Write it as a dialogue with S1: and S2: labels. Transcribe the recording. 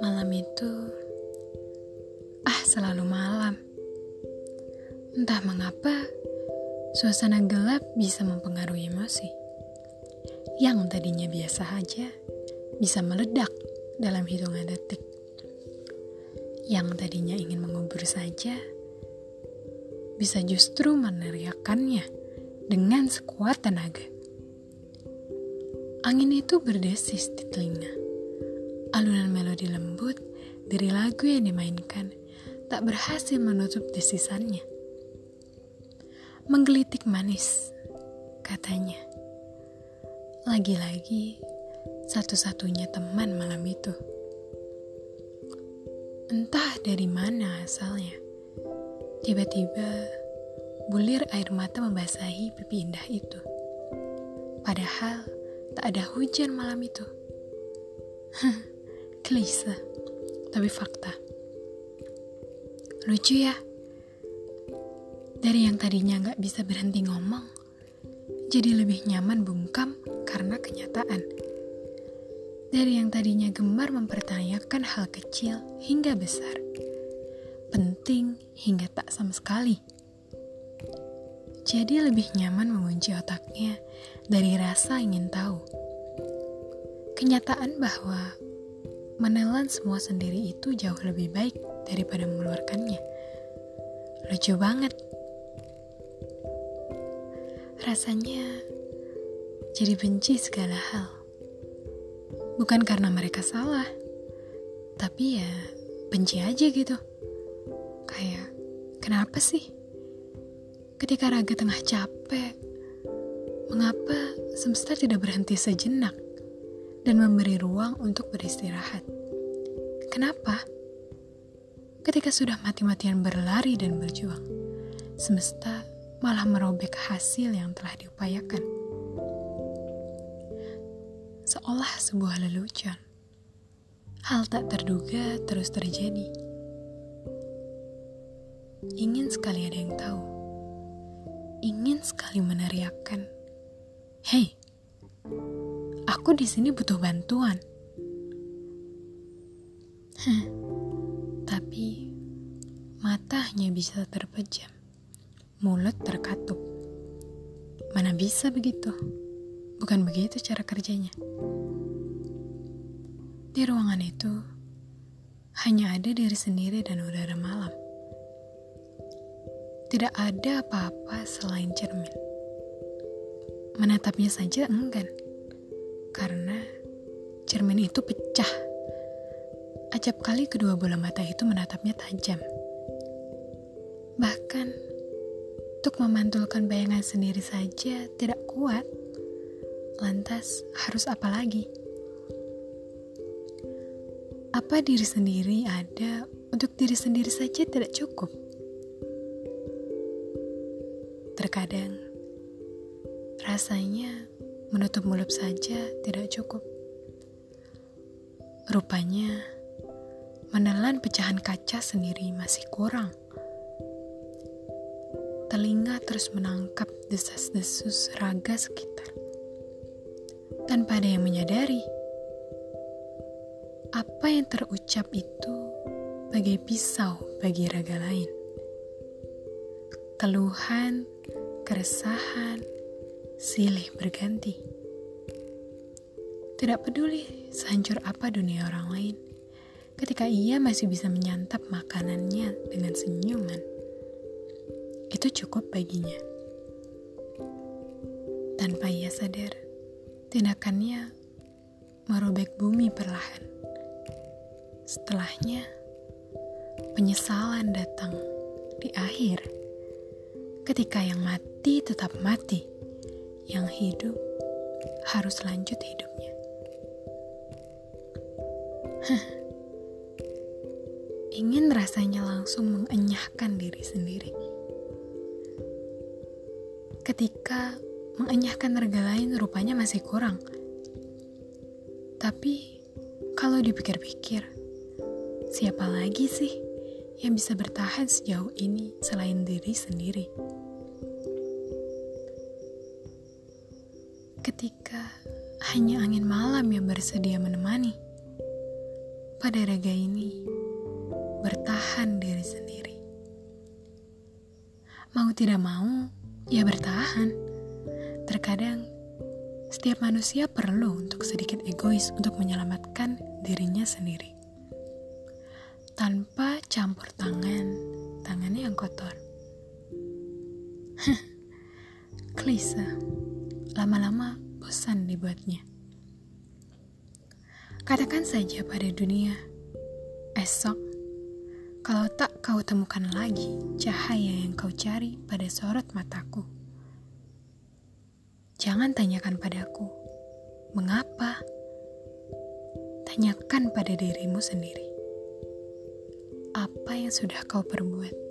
S1: Malam itu, ah selalu malam. Entah mengapa, suasana gelap bisa mempengaruhi emosi. Yang tadinya biasa saja, bisa meledak dalam hitungan detik. Yang tadinya ingin mengubur saja, bisa justru meneriakannya dengan sekuat tenaga. Angin itu berdesis di telinga Alunan melodi lembut dari lagu yang dimainkan tak berhasil menutup desisannya. Menggelitik manis, katanya. Lagi-lagi, satu-satunya teman malam itu. Entah dari mana asalnya. Tiba-tiba, bulir air mata membasahi pipi indah itu. Padahal, tak ada hujan malam itu. Klise, tapi fakta. Lucu ya? Dari yang tadinya nggak bisa berhenti ngomong, jadi lebih nyaman bungkam karena kenyataan. Dari yang tadinya gemar mempertanyakan hal kecil hingga besar, penting hingga tak sama sekali. Jadi lebih nyaman mengunci otaknya dari rasa ingin tahu. Kenyataan bahwa menelan semua sendiri itu jauh lebih baik daripada mengeluarkannya. Lucu banget. Rasanya jadi benci segala hal. Bukan karena mereka salah, tapi ya benci aja gitu. Kayak, kenapa sih? Ketika raga tengah capek, mengapa semesta tidak berhenti sejenak? dan memberi ruang untuk beristirahat. Kenapa? Ketika sudah mati-matian berlari dan berjuang, semesta malah merobek hasil yang telah diupayakan. Seolah sebuah lelucon, hal tak terduga terus terjadi. Ingin sekali ada yang tahu, ingin sekali meneriakkan, "Hei, Aku di sini butuh bantuan. Tapi mata hanya bisa terpejam, mulut terkatup. Mana bisa begitu? Bukan begitu cara kerjanya. Di ruangan itu hanya ada diri sendiri dan udara malam. Tidak ada apa-apa selain cermin. Menatapnya saja enggan karena cermin itu pecah. Acap kali kedua bola mata itu menatapnya tajam. Bahkan, untuk memantulkan bayangan sendiri saja tidak kuat. Lantas, harus apa lagi? Apa diri sendiri ada untuk diri sendiri saja tidak cukup? Terkadang, rasanya menutup mulut saja tidak cukup. Rupanya, menelan pecahan kaca sendiri masih kurang. Telinga terus menangkap desas-desus raga sekitar. Tanpa ada yang menyadari, apa yang terucap itu bagai pisau bagi raga lain. Keluhan, keresahan, silih berganti. Tidak peduli sehancur apa dunia orang lain, ketika ia masih bisa menyantap makanannya dengan senyuman, itu cukup baginya. Tanpa ia sadar, tindakannya merobek bumi perlahan. Setelahnya, penyesalan datang di akhir ketika yang mati tetap mati yang hidup harus lanjut hidupnya. Ingin rasanya langsung mengenyahkan diri sendiri. Ketika mengenyahkan rega lain rupanya masih kurang. Tapi kalau dipikir-pikir, siapa lagi sih yang bisa bertahan sejauh ini selain diri sendiri? Ketika hanya angin malam yang bersedia menemani. Pada raga ini, bertahan diri sendiri. Mau tidak mau, ya bertahan. Terkadang, setiap manusia perlu untuk sedikit egois untuk menyelamatkan dirinya sendiri. Tanpa campur tangan, tangannya yang kotor. Klise, lama-lama bosan dibuatnya. Katakan saja pada dunia, esok, kalau tak kau temukan lagi cahaya yang kau cari pada sorot mataku. Jangan tanyakan padaku, mengapa? Tanyakan pada dirimu sendiri. Apa yang sudah kau perbuat?